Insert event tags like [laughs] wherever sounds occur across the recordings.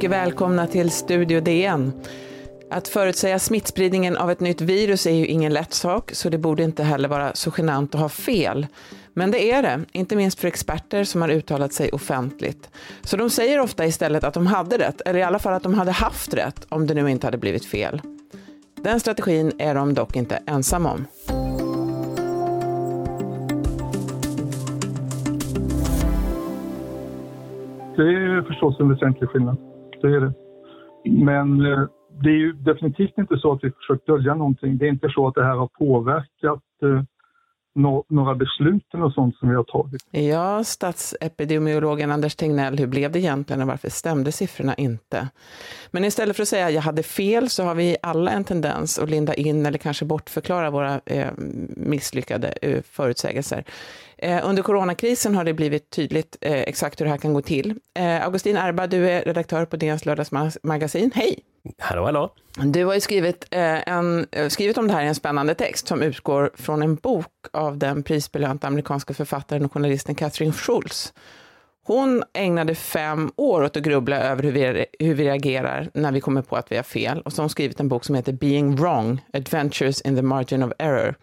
Mycket välkomna till Studio DN. Att förutsäga smittspridningen av ett nytt virus är ju ingen lätt sak, så det borde inte heller vara så genant att ha fel. Men det är det, inte minst för experter som har uttalat sig offentligt. Så de säger ofta istället att de hade rätt, eller i alla fall att de hade haft rätt, om det nu inte hade blivit fel. Den strategin är de dock inte ensamma om. Det är förstås en väsentlig skillnad. Det är det. Men eh, det är ju definitivt inte så att vi försökt dölja någonting. Det är inte så att det här har påverkat eh, några beslut och sånt som vi har tagit. Ja, statsepidemiologen Anders Tegnell, hur blev det egentligen och varför stämde siffrorna inte? Men istället för att säga jag hade fel så har vi alla en tendens att linda in eller kanske bortförklara våra eh, misslyckade eh, förutsägelser. Eh, under coronakrisen har det blivit tydligt eh, exakt hur det här kan gå till. Eh, Augustin Erba, du är redaktör på DNs lördagsmagasin. Hej! Hallå, hallå. Du har ju skrivit, eh, en, eh, skrivit om det här i en spännande text som utgår från en bok av den prisbelönta amerikanska författaren och journalisten Catherine Schultz. Hon ägnade fem år åt att grubbla över hur vi, hur vi reagerar när vi kommer på att vi har fel. Och så har hon skrivit en bok som heter Being Wrong, Adventures in the Margin of Error.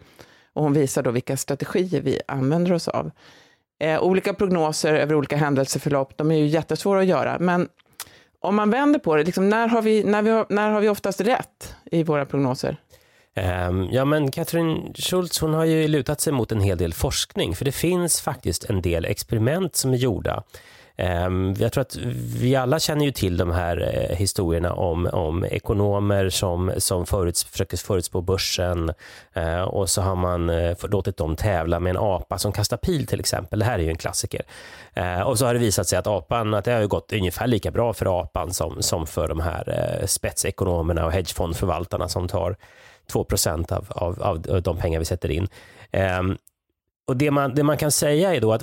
Och hon visar då vilka strategier vi använder oss av. Eh, olika prognoser över olika händelseförlopp, de är ju jättesvåra att göra, men om man vänder på det, liksom, när, har vi, när, vi har, när har vi oftast rätt i våra prognoser? Ehm, ja, men Katrin Schultz hon har ju lutat sig mot en hel del forskning, för det finns faktiskt en del experiment som är gjorda Ehm, jag tror att vi alla känner ju till de här eh, historierna om, om ekonomer som, som föruts, försöker förutspå börsen eh, och så har man eh, låtit dem tävla med en apa som kastar pil till exempel. Det här är ju en klassiker. Eh, och så har det visat sig att apan, att det har gått ungefär lika bra för apan som, som för de här eh, spetsekonomerna och hedgefondförvaltarna som tar 2 av, av, av de pengar vi sätter in. Ehm, och det man, det man kan säga är då att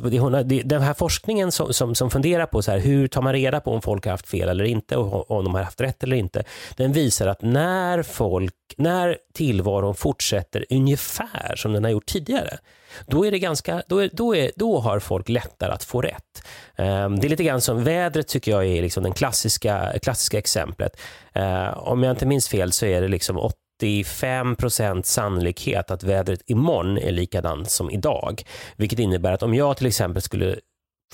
den här forskningen som, som, som funderar på så här, hur tar man reda på om folk har haft fel eller inte och om de har haft rätt eller inte, den visar att när, folk, när tillvaron fortsätter ungefär som den har gjort tidigare, då, är det ganska, då, är, då, är, då har folk lättare att få rätt. Um, det är lite grann som vädret tycker jag är liksom det klassiska, klassiska exemplet. Uh, om jag inte minns fel så är det liksom 85 procent sannolikhet att vädret imorgon är likadant som idag. Vilket innebär att om jag till exempel skulle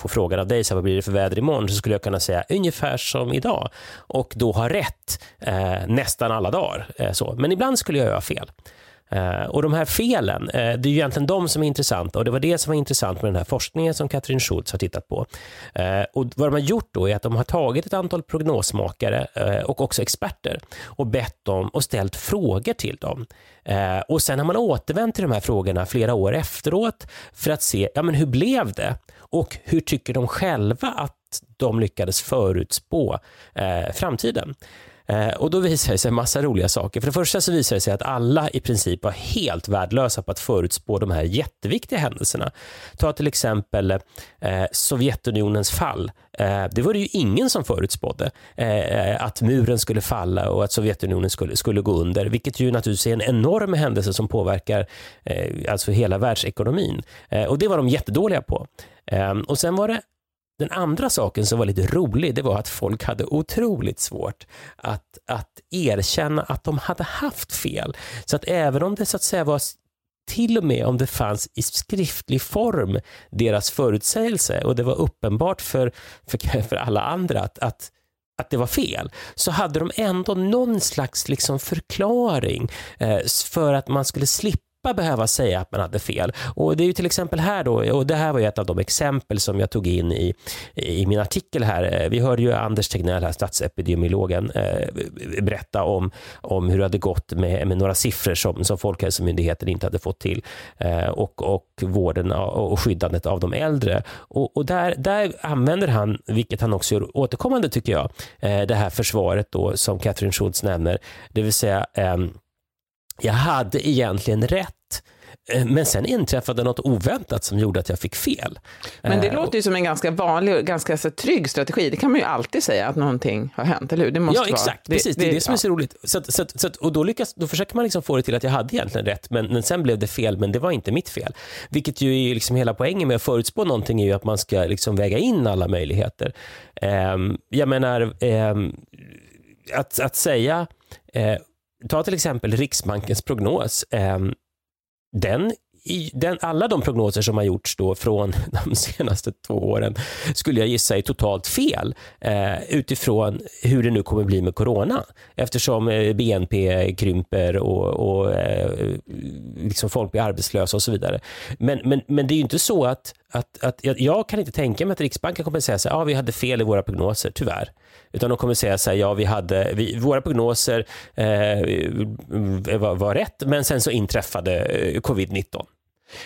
få frågan av dig, så vad blir det för väder imorgon? Så skulle jag kunna säga ungefär som idag och då ha rätt eh, nästan alla dagar. Eh, så. Men ibland skulle jag göra fel. Eh, och de här felen, eh, det är ju egentligen de som är intressanta och det var det som var intressant med den här forskningen som Katrin Schultz har tittat på. Eh, och vad de har gjort då är att de har tagit ett antal prognosmakare och också experter och bett dem och ställt frågor till dem. och sen har man återvänt till de här frågorna flera år efteråt för att se, ja men hur blev det? Och hur tycker de själva att de lyckades förutspå framtiden? Eh, och då visar det sig en massa roliga saker. För det första så visar det sig att alla i princip var helt värdelösa på att förutspå de här jätteviktiga händelserna. Ta till exempel eh, Sovjetunionens fall. Eh, det var det ju ingen som förutspådde eh, att muren skulle falla och att Sovjetunionen skulle, skulle gå under, vilket ju naturligtvis är en enorm händelse som påverkar eh, alltså hela världsekonomin. Eh, och det var de jättedåliga på. Eh, och sen var det den andra saken som var lite rolig, det var att folk hade otroligt svårt att, att erkänna att de hade haft fel. Så att även om det så att säga var till och med om det fanns i skriftlig form deras förutsägelse och det var uppenbart för, för, [laughs] för alla andra att, att att det var fel, så hade de ändå någon slags liksom förklaring eh, för att man skulle slippa slippa behöva säga att man hade fel. Och Det är ju till exempel här då, och det här var ett av de exempel som jag tog in i, i min artikel här. Eh, vi hörde ju Anders Tegnell, här, statsepidemiologen, eh, berätta om, om hur det hade gått med, med några siffror som, som Folkhälsomyndigheten inte hade fått till eh, och, och vården och skyddandet av de äldre. Och, och där, där använder han, vilket han också gör återkommande tycker jag, det här försvaret då som Catherine Schultz nämner, det vill säga jag hade egentligen rätt Eh, men sen inträffade något oväntat som gjorde att jag fick fel. Men det låter ju som en ganska vanlig och ganska så trygg strategi. Det kan man ju alltid säga att någonting har hänt, eller hur? Det måste ja, exakt. Vara. Precis, det, det är det som är så roligt. Så, att, så, att, så att, och då, lyckas, då försöker man liksom få det till att jag hade egentligen rätt, men, men sen blev det fel, men det var inte mitt fel. Vilket ju är liksom hela poängen med att förutspå någonting är ju att man ska liksom väga in alla möjligheter. Um, jag menar, um, att, att säga, uh, ta till exempel Riksbankens prognos, ehm, den den, alla de prognoser som har gjorts då från [laughs] de senaste två åren skulle jag gissa är totalt fel eh, utifrån hur det nu kommer bli med corona. Eftersom eh, BNP krymper och, och eh, liksom folk blir arbetslösa och så vidare. Men, men, men det är ju inte så att, att, att jag kan inte tänka mig att Riksbanken kommer att säga så här, ja vi hade fel i våra prognoser, tyvärr. Utan de kommer säga så här, ja vi hade, vi, våra prognoser eh, var, var, rätt, men sen så inträffade eh, covid-19.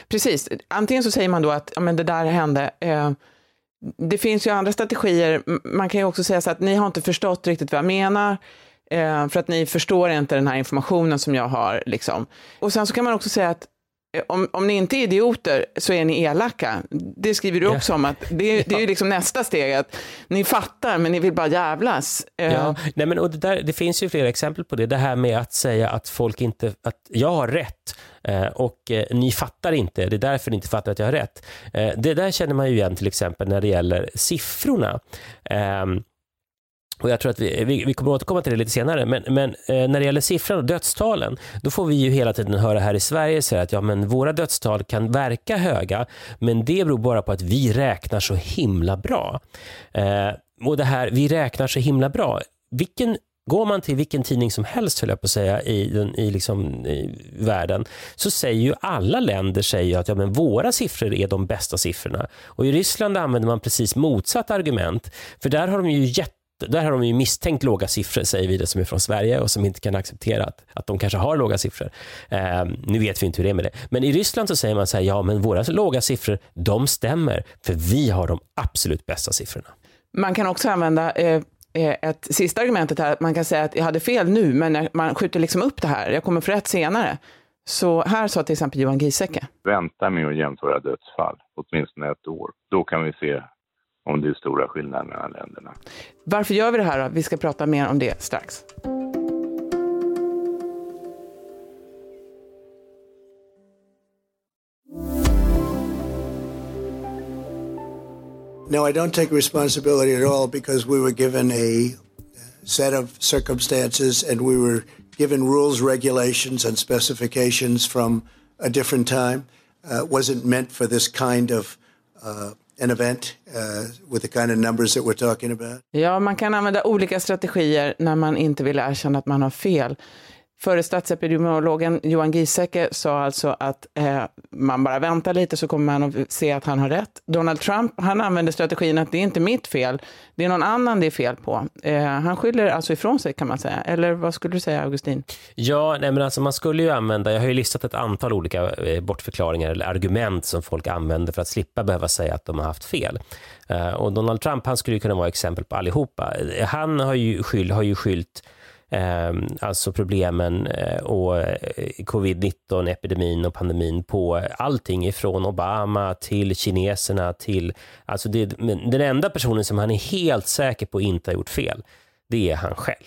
Precis, antingen så säger man då att ja, men det där hände. Eh, det finns ju andra strategier, man kan ju också säga så att ni har inte förstått riktigt vad jag menar, eh, för att ni förstår inte den här informationen som jag har. Liksom. Och sen så kan man också säga att om, om ni inte är idioter så är ni elaka. Det skriver du också ja. om. att Det, det är ju liksom nästa steg, att ni fattar men ni vill bara jävlas. Eh, ja, nej men, och det, där, det finns ju flera exempel på det. Det här med att säga att folk inte, att jag har rätt eh, och ni fattar inte, det är därför ni inte fattar att jag har rätt. Det där känner man ju igen till exempel när det gäller siffrorna. Och jag tror att vi, vi, vi kommer återkomma till det lite senare, men, men eh, när det gäller siffran och dödstalen, då får vi ju hela tiden höra här i Sverige säga att ja, men våra dödstal kan verka höga, men det beror bara på att vi räknar så himla bra. Eh, och det här, vi räknar så himla bra. Vilken Går man till vilken tidning som helst, höll jag på att säga, i, den, i, liksom, i världen, så säger ju alla länder säger att ja, men våra siffror är de bästa siffrorna. Och I Ryssland använder man precis motsatt argument, för där har de ju jätte där har de ju misstänkt låga siffror, säger vi det som är från Sverige och som inte kan acceptera att, att de kanske har låga siffror. Eh, nu vet vi inte hur det är med det. Men i Ryssland så säger man så här, ja men våra låga siffror, de stämmer, för vi har de absolut bästa siffrorna. Man kan också använda eh, eh ett sista argumentet här, att man kan säga att jag hade fel nu, men man skjuter liksom upp det här, jag kommer få rätt senare. Så här sa till exempel Johan Giesecke. Vänta med att jämföra dödsfall, åtminstone ett år. Då kan vi se om det är stora skillnader mellan länderna. Varför gör vi det här då? Vi ska prata mer om det strax. No, I don't take responsibility at all because we were given a set of circumstances and we were given rules, regulations, and specifications from a different time. Uh, wasn't meant for this kind of uh, an event uh, with the kind of numbers that we're talking about? Ja, man kan använda olika strategier när man inte vill erkänna att man har fel. Förre statsepidemiologen Johan Giesecke sa alltså att eh, man bara väntar lite så kommer man att se att han har rätt. Donald Trump, han använder strategin att det är inte mitt fel, det är någon annan det är fel på. Eh, han skyller alltså ifrån sig kan man säga. Eller vad skulle du säga Augustin? Ja, nej, men alltså man skulle ju använda, jag har ju listat ett antal olika eh, bortförklaringar eller argument som folk använder för att slippa behöva säga att de har haft fel. Eh, och Donald Trump, han skulle ju kunna vara exempel på allihopa. Han har ju, skyll, har ju skyllt Ehm, alltså problemen eh, och eh, covid-19 epidemin och pandemin på allting ifrån Obama till kineserna till, alltså det, den enda personen som han är helt säker på inte har gjort fel, det är han själv.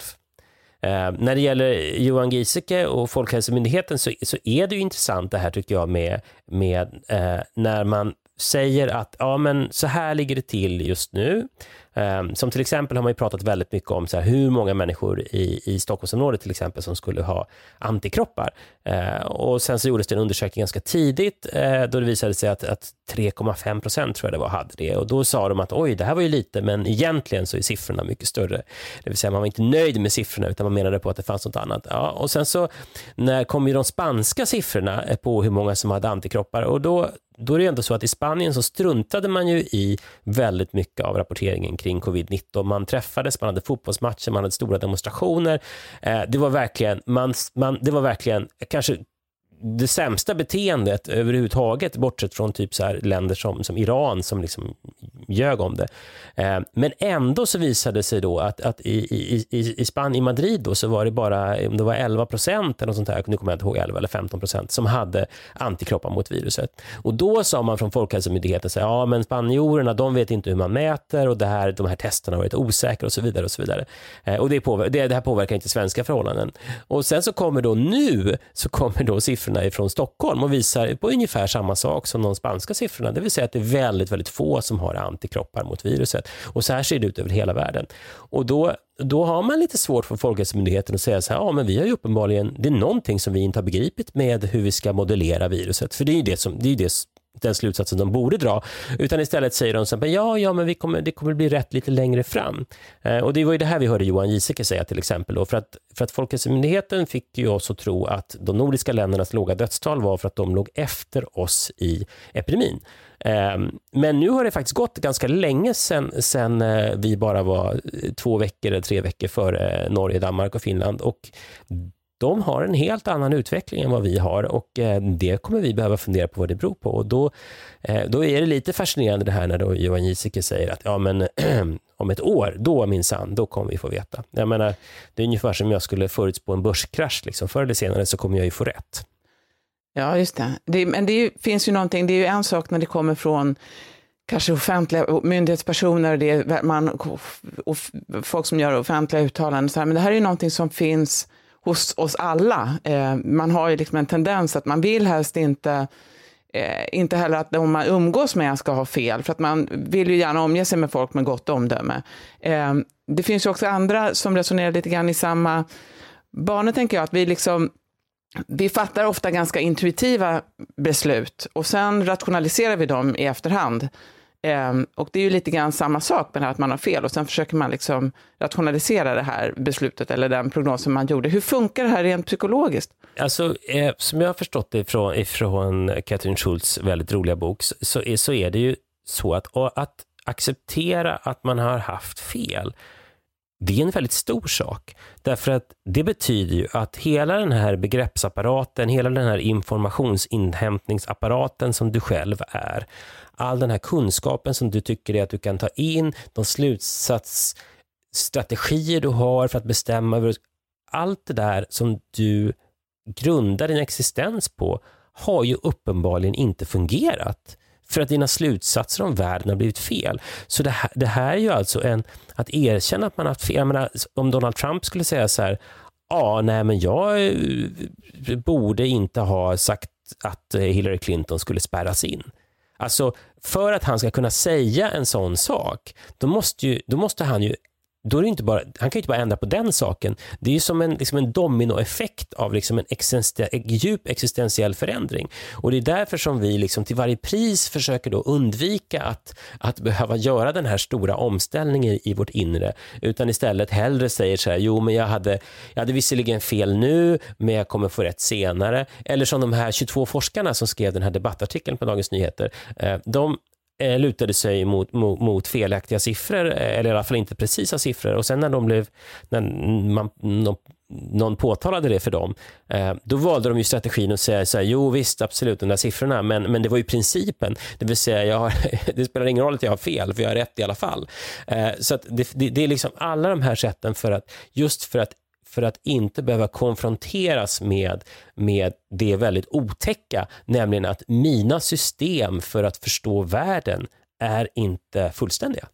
Eh, när det gäller Johan Giesecke och Folkhälsomyndigheten så, så är det ju intressant det här tycker jag med, med eh, när man säger att ja, men så här ligger det till just nu. Ehm, som till exempel har man ju pratat väldigt mycket om så här, hur många människor i, i Stockholmsområdet till exempel som skulle ha antikroppar. Eh, och sen så gjordes det en undersökning ganska tidigt eh, då det visade sig att, att 3,5 procent tror jag det var hade det och då sa de att oj, det här var ju lite, men egentligen så är siffrorna mycket större. Det vill säga man var inte nöjd med siffrorna utan man menade på att det fanns något annat. Ja, och sen så när kom ju de spanska siffrorna eh, på hur många som hade antikroppar och då då är det ändå så att i Spanien så struntade man ju i väldigt mycket av rapporteringen kring covid-19. Man träffades, man hade fotbollsmatcher, man hade stora demonstrationer. Eh, det var verkligen, man, man, det var verkligen kanske det sämsta beteendet överhuvudtaget, bortsett från typ så här länder som, som Iran som liksom ljög om det. Eh, men ändå så visade det sig då att, att i, i, i, i Spanien, i Madrid då, så var det bara om det var 11 procent eller sånt där, nu kommer jag inte ihåg 11 eller 15 procent, som hade antikroppar mot viruset. Och då sa man från Folkhälsomyndigheten så här, ja men spanjorerna de vet inte hur man mäter och det här, de här testerna har varit osäkra och så vidare. Och så vidare. Eh, och det, påver- det, det här påverkar inte svenska förhållanden. Och sen så kommer då nu så kommer då siffrorna från Stockholm och visar på ungefär samma sak som de spanska siffrorna. Det vill säga att det är väldigt, väldigt få som har antikroppar mot viruset. Och så här ser det ut över hela världen. Och då, då har man lite svårt för Folkhälsomyndigheten att säga så här, ja men vi har ju uppenbarligen, det är någonting som vi inte har begripit med hur vi ska modellera viruset. För det är ju det som, det är ju det den slutsatsen de borde dra. Utan istället säger de så här, ja, ja, men vi kommer, det kommer bli rätt lite längre fram. Eh, och det var ju det här vi hörde Johan Giesecke säga till exempel. Då, för, att, för att Folkhälsomyndigheten fick ju oss att tro att de nordiska ländernas låga dödstal var för att de låg efter oss i epidemin. Eh, men nu har det faktiskt gått ganska länge sen, sen eh, vi bara var eh, två veckor eller tre veckor före eh, Norge, Danmark och Finland. Och de har en helt annan utveckling än vad vi har och eh, det kommer vi behöva fundera på vad det beror på. Och då, eh, då är det lite fascinerande det här när då Johan Giesecke säger att ja, men, [clears throat] om ett år, då minsann, då kommer vi få veta. Jag menar, det är ungefär som jag skulle förutspå en börskrasch. Liksom. Förr eller senare så kommer jag ju få rätt. Ja, just det. det men det är ju, finns ju någonting, det är ju en sak när det kommer från kanske offentliga myndighetspersoner, det är man, och folk som gör offentliga uttalanden, så här, men det här är ju någonting som finns hos oss alla. Eh, man har ju liksom en tendens att man vill helst inte Eh, inte heller att de man umgås med ska ha fel, för att man vill ju gärna omge sig med folk med gott omdöme. Eh, det finns ju också andra som resonerar lite grann i samma banor, tänker jag, att vi liksom vi fattar ofta ganska intuitiva beslut och sen rationaliserar vi dem i efterhand. Um, och det är ju lite grann samma sak med det här att man har fel och sen försöker man liksom rationalisera det här beslutet eller den prognosen man gjorde. Hur funkar det här rent psykologiskt? Alltså, eh, som jag har förstått det ifrån, ifrån Katrin Schultz väldigt roliga bok, så är, så är det ju så att, att acceptera att man har haft fel, det är en väldigt stor sak. Därför att det betyder ju att hela den här begreppsapparaten, hela den här informationsinhämtningsapparaten som du själv är, all den här kunskapen som du tycker är att du kan ta in, de slutsatsstrategier du har för att bestämma över allt det där som du grundar din existens på har ju uppenbarligen inte fungerat för att dina slutsatser om världen har blivit fel. Så det här, det här är ju alltså en, att erkänna att man har haft fel. Jag menar, om Donald Trump skulle säga så här, ja, nej men jag eh, borde inte ha sagt att eh, Hillary Clinton skulle spärras in. Alltså, för att han ska kunna säga en sån sak, då måste, ju, då måste han ju då är det inte bara, han kan ju inte bara ändra på den saken. Det är ju som en, liksom en dominoeffekt av liksom en, existentiell, en djup existentiell förändring. Och Det är därför som vi liksom till varje pris försöker då undvika att, att behöva göra den här stora omställningen i vårt inre, utan istället hellre säger så här, jo men jag hade, jag hade visserligen fel nu, men jag kommer få rätt senare. Eller som de här 22 forskarna som skrev den här debattartikeln på Dagens Nyheter. Eh, de eh, lutade sig mot, mot, mot, felaktiga siffror, eh, eller i alla fall inte precisa siffror. Och sen när de blev, när man, någon, någon påtalade det för dem, eh, då valde de ju strategin att säga så här, jo visst, absolut, de där siffrorna, men, men det var ju principen, det vill säga, jag har, [laughs] det spelar ingen roll att jag har fel, för jag har rätt i alla fall. Eh, så att det, det, det är liksom alla de här sätten för att, just för att för att inte behöva konfronteras med, med det väldigt otäcka, nämligen att mina system för att förstå världen är inte fullständiga.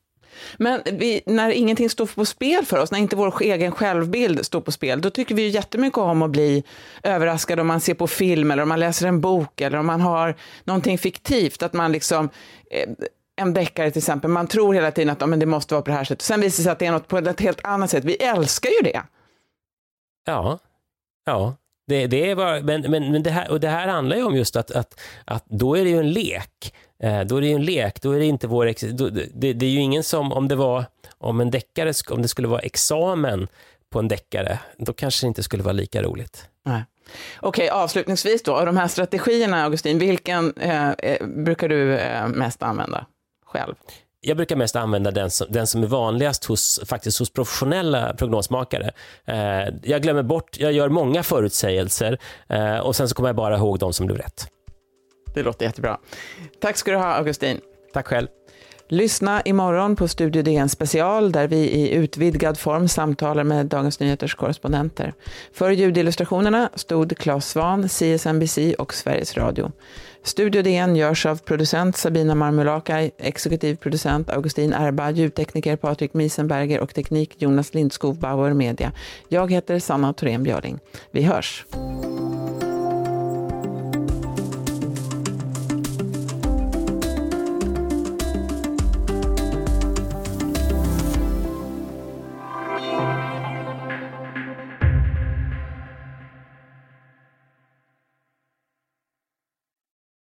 Men vi, när ingenting står på spel för oss, när inte vår egen självbild står på spel, då tycker vi ju jättemycket om att bli överraskade om man ser på film eller om man läser en bok eller om man har någonting fiktivt, att man liksom eh, en deckare till exempel, man tror hela tiden att oh, men det måste vara på det här sättet. Sen visar det sig att det är något på ett helt annat sätt. Vi älskar ju det. Ja, ja. Det, det är bara, men, men, men det, här, och det här handlar ju om just att, att, att då är det ju en lek. Eh, då är det ju en lek, då är det inte vår... Då, det, det, är ju ingen som, om det var, om en deckare, om det skulle vara examen på en deckare, då kanske det inte skulle vara lika roligt. Nej. Okej, avslutningsvis då, av de här strategierna, Augustin, vilken eh, eh brukar du eh, mest använda själv? Jag brukar mest använda den som, den som är vanligast hos, faktiskt hos professionella prognosmakare. Eh, jag glömmer bort, jag gör många förutsägelser eh, och sen så kommer jag bara ihåg de som blev rätt. Det låter jättebra. Tack ska du ha, Augustin. Tack själv. Lyssna imorgon på Studio DN special där vi i utvidgad form samtalar med Dagens Nyheters korrespondenter. För ljudillustrationerna stod Claes Svan, CSNBC och Sveriges Radio. Studio DN görs av producent Sabina Marmulakai, exekutiv producent Augustin Erba, ljudtekniker Patrik Miesenberger och teknik Jonas Lindskov Bauer Media. Jag heter Sanna Thorén Björling. Vi hörs!